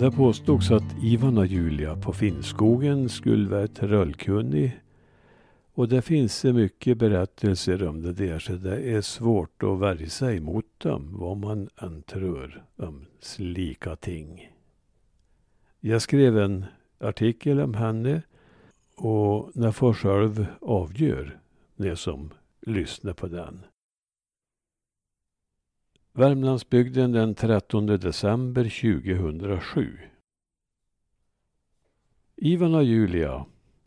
Det påstods att Ivan och Julia på Finnskogen skulle vara trollkunnig och det finns så mycket berättelser om det där så det är svårt att värja sig mot dem vad man än tror om slika ting. Jag skrev en artikel om henne och när får själv avgör ni som lyssnar på den. Värmlandsbygden den 13 december 2007. Ivan och Julia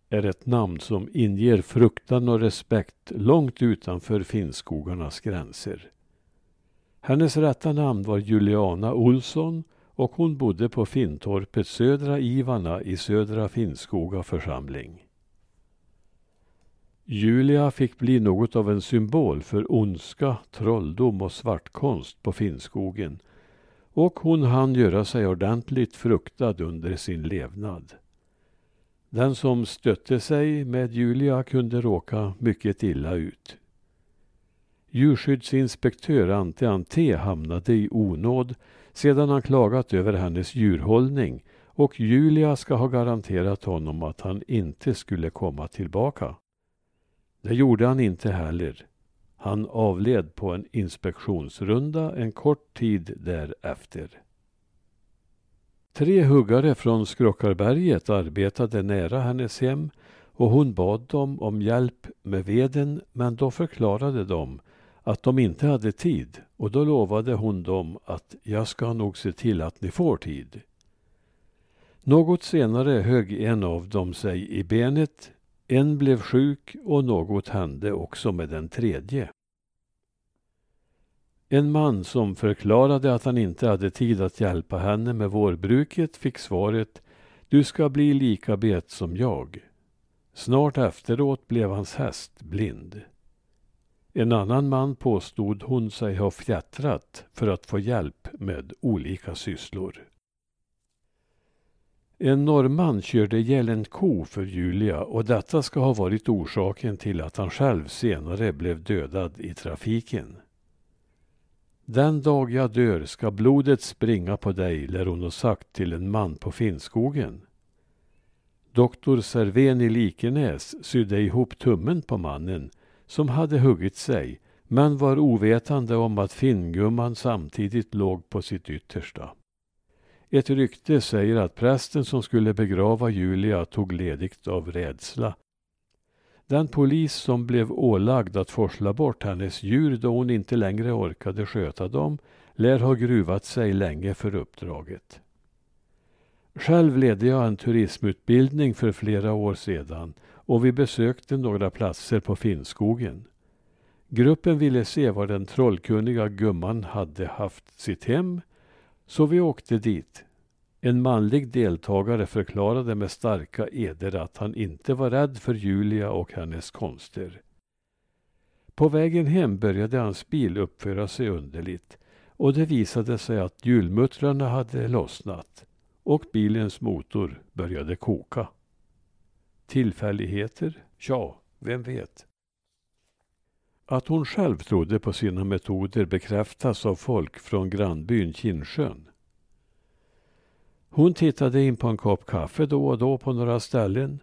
är ett namn som inger fruktan och respekt långt utanför Finnskogarnas gränser. Hennes rätta namn var Juliana Olsson och hon bodde på Finntorpet Södra Ivana i Södra Finnskoga församling. Julia fick bli något av en symbol för ondska, trolldom och svartkonst på Finnskogen och hon hann göra sig ordentligt fruktad under sin levnad. Den som stötte sig med Julia kunde råka mycket illa ut. Djurskyddsinspektör Ante Ante hamnade i onåd sedan han klagat över hennes djurhållning och Julia ska ha garanterat honom att han inte skulle komma tillbaka. Det gjorde han inte heller. Han avled på en inspektionsrunda en kort tid därefter. Tre huggare från Skrockarberget arbetade nära hennes hem och hon bad dem om hjälp med veden men då förklarade de att de inte hade tid och då lovade hon dem att jag ska nog se till att ni får tid. Något senare högg en av dem sig i benet, en blev sjuk och något hände också med den tredje. En man som förklarade att han inte hade tid att hjälpa henne med vårbruket fick svaret Du ska bli lika bet som jag. Snart efteråt blev hans häst blind. En annan man påstod hon sig ha fjättrat för att få hjälp med olika sysslor. En norrman körde ihjäl en ko för Julia och detta ska ha varit orsaken till att han själv senare blev dödad i trafiken. Den dag jag dör ska blodet springa på dig, lär hon ha sagt till en man på Finnskogen. Doktor Serven i Likenäs sydde ihop tummen på mannen som hade huggit sig men var ovetande om att finngumman samtidigt låg på sitt yttersta. Ett rykte säger att prästen som skulle begrava Julia tog ledigt av rädsla. Den polis som blev ålagd att forsla bort hennes djur då hon inte längre orkade sköta dem lär ha gruvat sig länge för uppdraget. Själv ledde jag en turismutbildning för flera år sedan och vi besökte några platser på Finnskogen. Gruppen ville se var den trollkunniga gumman hade haft sitt hem, så vi åkte dit. En manlig deltagare förklarade med starka eder att han inte var rädd för Julia och hennes konster. På vägen hem började hans bil uppföra sig underligt och det visade sig att hjulmuttrarna hade lossnat och bilens motor började koka. Tillfälligheter? Ja, vem vet? Att hon själv trodde på sina metoder bekräftas av folk från grannbyn Kinnsjön. Hon tittade in på en kopp kaffe då och då på några ställen.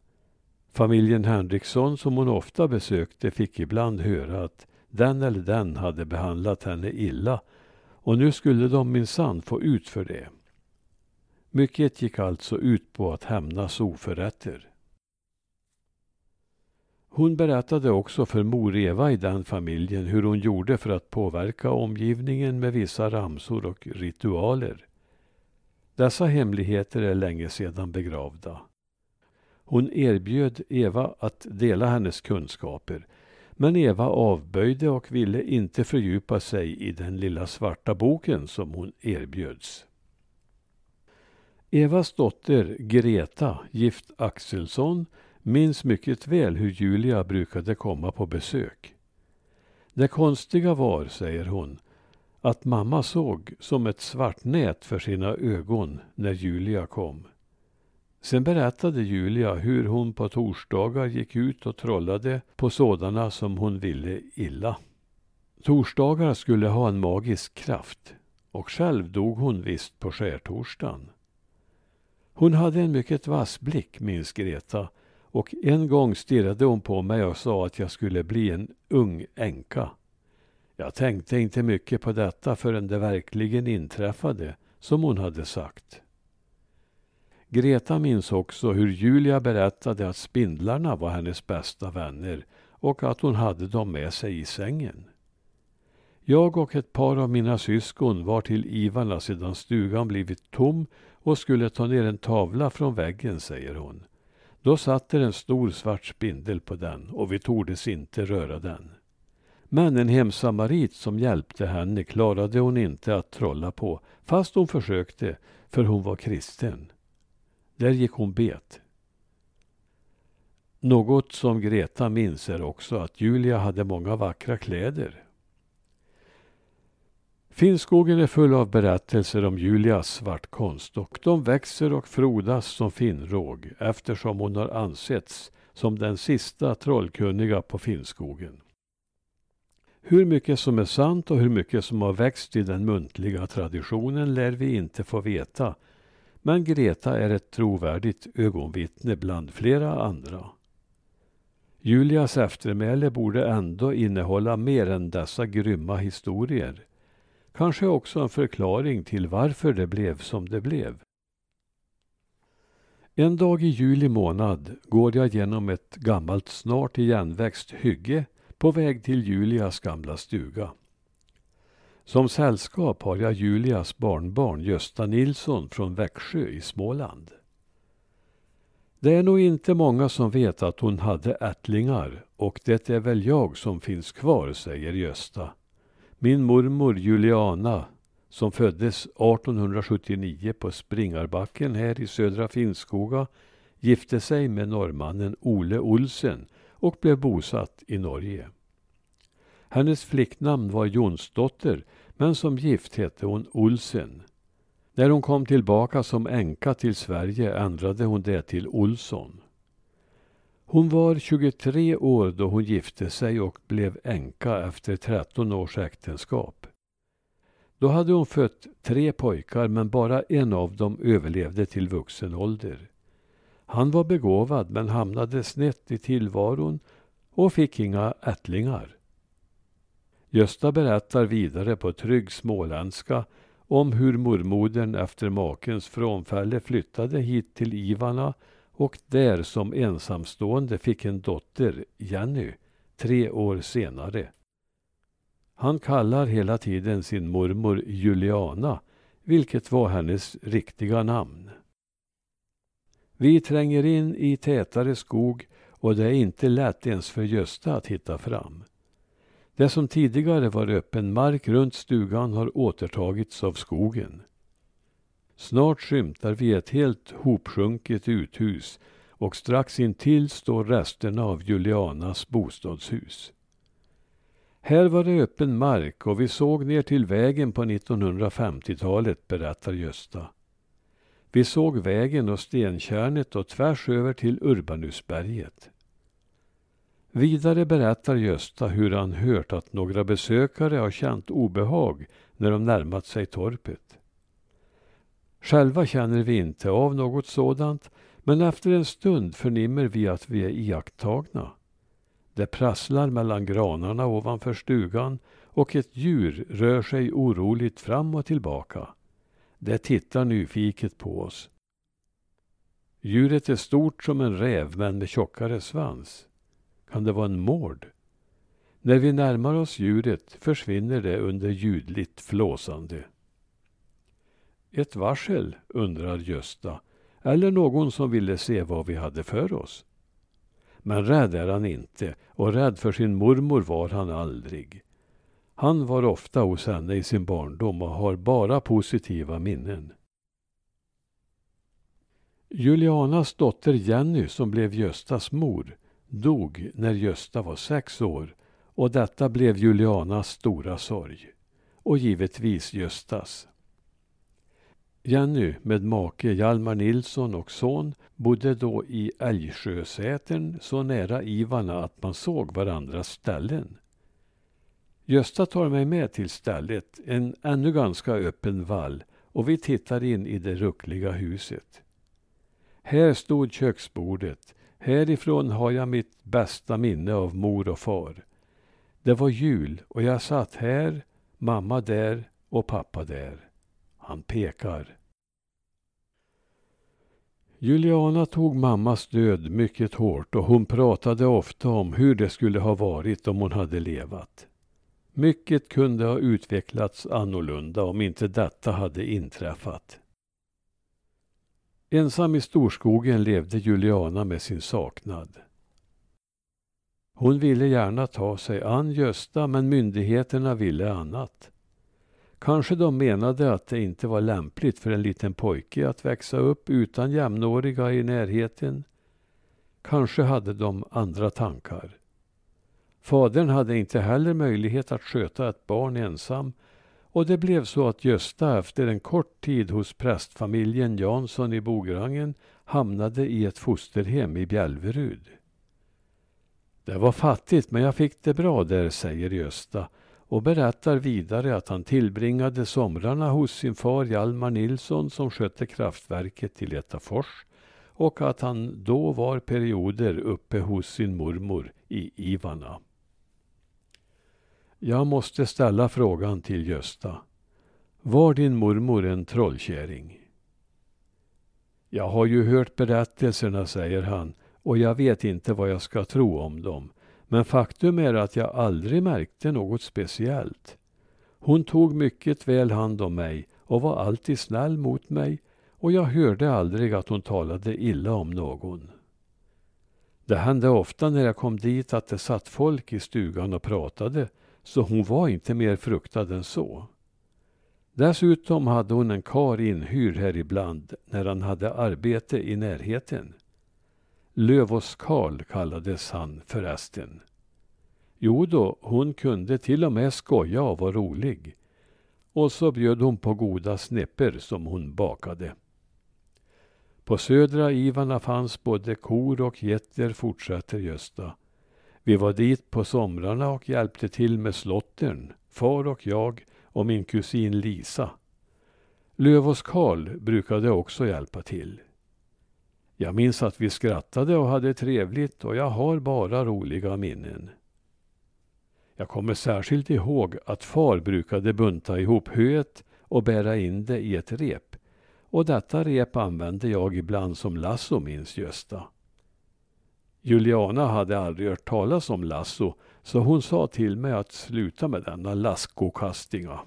Familjen Henriksson som hon ofta besökte fick ibland höra att den eller den hade behandlat henne illa och nu skulle de minsann få ut för det. Mycket gick alltså ut på att hämnas oförrätter. Hon berättade också för mor Eva i den familjen hur hon gjorde för att påverka omgivningen med vissa ramsor och ritualer. Dessa hemligheter är länge sedan begravda. Hon erbjöd Eva att dela hennes kunskaper men Eva avböjde och ville inte fördjupa sig i den lilla svarta boken som hon erbjöds. Evas dotter Greta, gift Axelsson, minns mycket väl hur Julia brukade komma på besök. Det konstiga var, säger hon, att mamma såg som ett svart nät för sina ögon när Julia kom. Sen berättade Julia hur hon på torsdagar gick ut och trollade på sådana som hon ville illa. Torsdagar skulle ha en magisk kraft och själv dog hon visst på skärtorsdagen. Hon hade en mycket vass blick, minns Greta, och en gång stirrade hon på mig och sa att jag skulle bli en ung änka. Jag tänkte inte mycket på detta förrän det verkligen inträffade, som hon hade sagt. Greta minns också hur Julia berättade att spindlarna var hennes bästa vänner och att hon hade dem med sig i sängen. Jag och ett par av mina syskon var till Ivarna sedan stugan blivit tom och skulle ta ner en tavla från väggen, säger hon. Då satt det en stor svart spindel på den och vi tordes inte röra den. Men en hemsamarit som hjälpte henne klarade hon inte att trolla på, fast hon försökte, för hon var kristen. Där gick hon bet. Något som Greta minns är också att Julia hade många vackra kläder. Finnskogen är full av berättelser om Julias svartkonst och de växer och frodas som finnråg eftersom hon har ansetts som den sista trollkunniga på Finnskogen. Hur mycket som är sant och hur mycket som har växt i den muntliga traditionen lär vi inte få veta. Men Greta är ett trovärdigt ögonvittne bland flera andra. Julias eftermäle borde ändå innehålla mer än dessa grymma historier. Kanske också en förklaring till varför det blev som det blev. En dag i juli månad går jag genom ett gammalt snart igenväxt hygge på väg till Julias gamla stuga. Som sällskap har jag Julias barnbarn Gösta Nilsson från Växjö i Småland. Det är nog inte många som vet att hon hade ättlingar och det är väl jag som finns kvar, säger Gösta. Min mormor Juliana, som föddes 1879 på Springarbacken här i södra Finnskoga, gifte sig med norrmannen Ole Olsen och blev bosatt i Norge. Hennes flicknamn var Jonsdotter, men som gift hette hon Olsen. När hon kom tillbaka som änka till Sverige ändrade hon det till Olsson. Hon var 23 år då hon gifte sig och blev änka efter 13 års äktenskap. Då hade hon fött tre pojkar men bara en av dem överlevde till vuxen ålder. Han var begåvad men hamnade snett i tillvaron och fick inga ättlingar. Gösta berättar vidare på trygg småländska om hur mormodern efter makens frånfälle flyttade hit till Ivarna och där som ensamstående fick en dotter, Jenny, tre år senare. Han kallar hela tiden sin mormor Juliana, vilket var hennes riktiga namn. Vi tränger in i tätare skog och det är inte lätt ens för Gösta att hitta fram. Det som tidigare var öppen mark runt stugan har återtagits av skogen. Snart skymtar vi ett helt hopsjunket uthus och strax intill står resterna av Julianas bostadshus. Här var det öppen mark och vi såg ner till vägen på 1950-talet, berättar Gösta. Vi såg vägen och stenkärnet och tvärs över till Urbanusberget. Vidare berättar Gösta hur han hört att några besökare har känt obehag när de närmat sig torpet. Själva känner vi inte av något sådant, men efter en stund förnimmer vi att vi är iakttagna. Det prasslar mellan granarna ovanför stugan och ett djur rör sig oroligt fram och tillbaka. Det tittar nyfiket på oss. Djuret är stort som en räv men med tjockare svans. Kan det vara en mård? När vi närmar oss djuret försvinner det under ljudligt flåsande. Ett varsel, undrar Gösta, eller någon som ville se vad vi hade för oss. Men rädd är han inte, och rädd för sin mormor var han aldrig. Han var ofta hos henne i sin barndom och har bara positiva minnen. Julianas dotter Jenny, som blev Göstas mor, dog när Gösta var sex år och detta blev Julianas stora sorg. Och givetvis Göstas. Jenny med make Hjalmar Nilsson och son bodde då i Älgsjösätern så nära Ivarna att man såg varandras ställen. Gösta tar mig med till stället, en ännu ganska öppen vall och vi tittar in i det ruckliga huset. Här stod köksbordet. Härifrån har jag mitt bästa minne av mor och far. Det var jul och jag satt här, mamma där och pappa där. Han pekar. Juliana tog mammas död mycket hårt och hon pratade ofta om hur det skulle ha varit om hon hade levat. Mycket kunde ha utvecklats annorlunda om inte detta hade inträffat. Ensam i storskogen levde Juliana med sin saknad. Hon ville gärna ta sig an Gösta men myndigheterna ville annat. Kanske de menade att det inte var lämpligt för en liten pojke att växa upp utan jämnåriga i närheten. Kanske hade de andra tankar. Fadern hade inte heller möjlighet att sköta ett barn ensam och det blev så att Gösta efter en kort tid hos prästfamiljen Jansson i Bograngen hamnade i ett fosterhem i Bjälverud. Det var fattigt men jag fick det bra där, säger Gösta och berättar vidare att han tillbringade somrarna hos sin far Hjalmar Nilsson som skötte kraftverket i Letafors och att han då var perioder uppe hos sin mormor i Ivana. Jag måste ställa frågan till Gösta. Var din mormor en trollkärring? Jag har ju hört berättelserna, säger han, och jag vet inte vad jag ska tro om dem. Men faktum är att jag aldrig märkte något speciellt. Hon tog mycket väl hand om mig och var alltid snäll mot mig och jag hörde aldrig att hon talade illa om någon. Det hände ofta när jag kom dit att det satt folk i stugan och pratade så hon var inte mer fruktad än så. Dessutom hade hon en kar inhyrd här ibland när han hade arbete i närheten. Lövås-Karl kallades han förresten. Jo då, hon kunde till och med skoja och vara rolig. Och så bjöd hon på goda snipper som hon bakade. På södra Ivarna fanns både kor och getter, fortsätter Gösta. Vi var dit på somrarna och hjälpte till med slottern, far och jag och min kusin Lisa. Lövås Karl brukade också hjälpa till. Jag minns att vi skrattade och hade trevligt och jag har bara roliga minnen. Jag kommer särskilt ihåg att far brukade bunta ihop höet och bära in det i ett rep. Och detta rep använde jag ibland som lasso, minns Gösta. Juliana hade aldrig hört talas om lasso, så hon sa till mig att sluta med denna laskokastinga.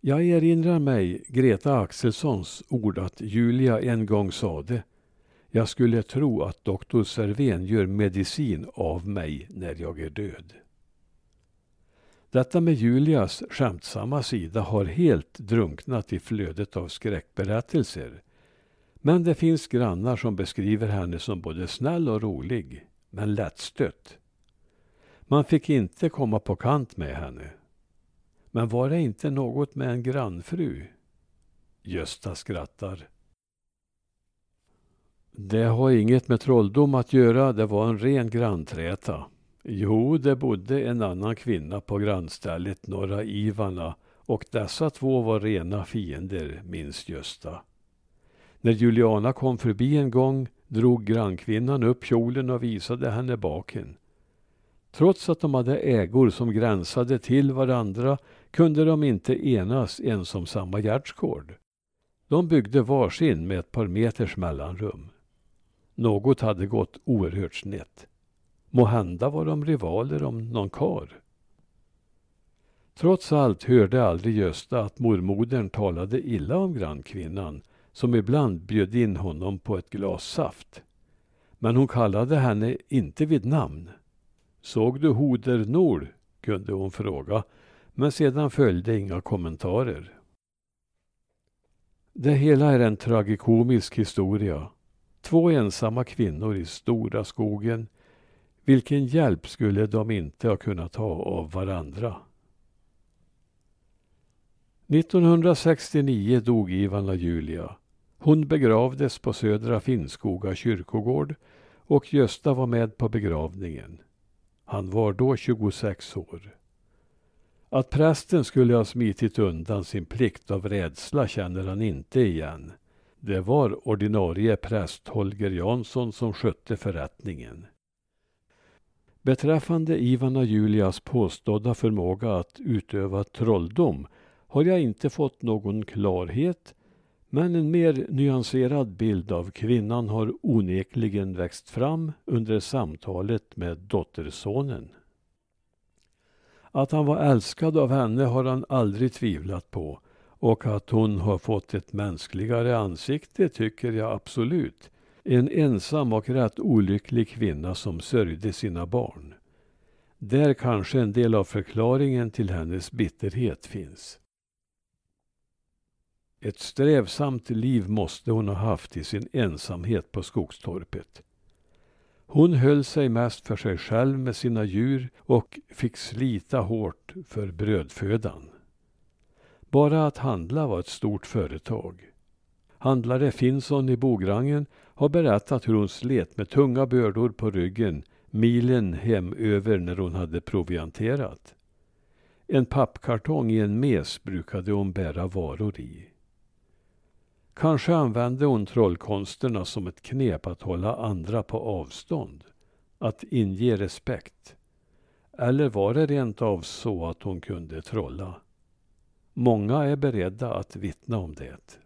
Jag erinrar mig Greta Axelssons ord att Julia en gång sade Jag skulle tro att doktor Serven gör medicin av mig när jag är död. Detta med Julias skämtsamma sida har helt drunknat i flödet av skräckberättelser. Men det finns grannar som beskriver henne som både snäll och rolig, men lättstött. Man fick inte komma på kant med henne. Men var det inte något med en grannfru? Gösta skrattar. Det har inget med trolldom att göra, det var en ren grannträta. Jo, det bodde en annan kvinna på grannstället Norra Ivarna och dessa två var rena fiender, minns Gösta. När Juliana kom förbi en gång drog grannkvinnan upp kjolen och visade henne baken. Trots att de hade ägor som gränsade till varandra kunde de inte enas ens om samma gärdsgård. De byggde varsin med ett par meters mellanrum. Något hade gått oerhört snett. Måhända var de rivaler om någon kar. Trots allt hörde aldrig Gösta att mormodern talade illa om grannkvinnan som ibland bjöd in honom på ett glas saft. Men hon kallade henne inte vid namn. Såg du Hoder Nord? kunde hon fråga, men sedan följde inga kommentarer. Det hela är en tragikomisk historia. Två ensamma kvinnor i stora skogen. Vilken hjälp skulle de inte ha kunnat ha av varandra? 1969 dog Ivana Julia. Hon begravdes på Södra Finnskoga kyrkogård och Gösta var med på begravningen. Han var då 26 år. Att prästen skulle ha smitit undan sin plikt av rädsla känner han inte igen. Det var ordinarie präst Holger Jansson som skötte förrättningen. Beträffande Ivan och Julias påstådda förmåga att utöva trolldom har jag inte fått någon klarhet men en mer nyanserad bild av kvinnan har onekligen växt fram under samtalet med dottersonen. Att han var älskad av henne har han aldrig tvivlat på och att hon har fått ett mänskligare ansikte tycker jag absolut. En ensam och rätt olycklig kvinna som sörjde sina barn. Där kanske en del av förklaringen till hennes bitterhet finns. Ett strävsamt liv måste hon ha haft i sin ensamhet på skogstorpet. Hon höll sig mest för sig själv med sina djur och fick slita hårt för brödfödan. Bara att handla var ett stort företag. Handlare Finson i Bograngen har berättat hur hon slet med tunga bördor på ryggen milen hemöver när hon hade provianterat. En pappkartong i en mes brukade hon bära varor i. Kanske använde hon trollkonsterna som ett knep att hålla andra på avstånd, att inge respekt. Eller var det rent av så att hon kunde trolla? Många är beredda att vittna om det.